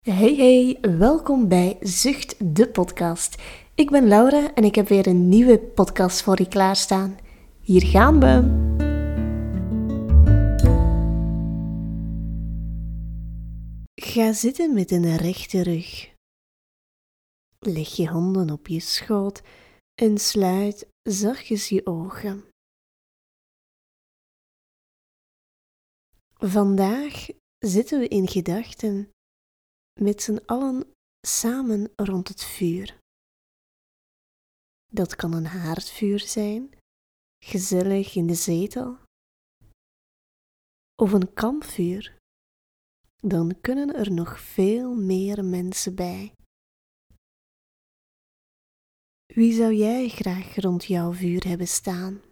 Hey hey, welkom bij Zucht de podcast. Ik ben Laura en ik heb weer een nieuwe podcast voor je klaarstaan. Hier gaan we. Ga zitten met een rechte rug. Leg je handen op je schoot en sluit zachtjes je ogen. Vandaag zitten we in gedachten met z'n allen samen rond het vuur. Dat kan een haardvuur zijn, gezellig in de zetel, of een kampvuur. Dan kunnen er nog veel meer mensen bij. Wie zou jij graag rond jouw vuur hebben staan?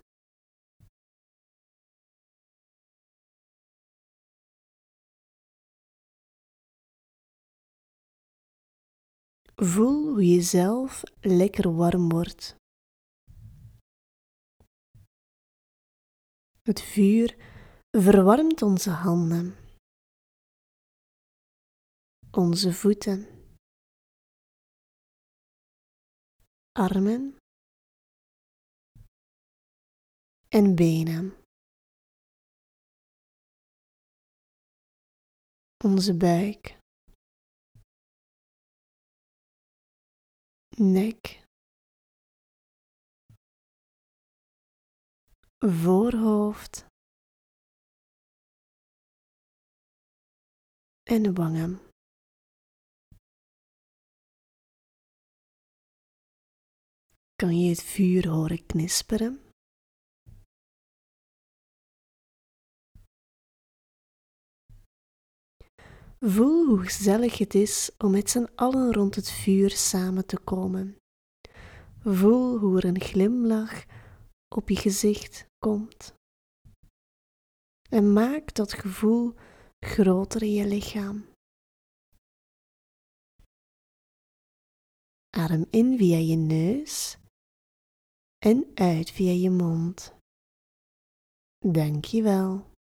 Voel hoe je zelf lekker warm wordt. Het vuur verwarmt onze handen, onze voeten, armen en benen. Onze buik. Nek, voorhoofd en wangen. Kan je het vuur horen knisperen? Voel hoe gezellig het is om met z'n allen rond het vuur samen te komen. Voel hoe er een glimlach op je gezicht komt. En maak dat gevoel groter in je lichaam. Adem in via je neus en uit via je mond. Dank je wel.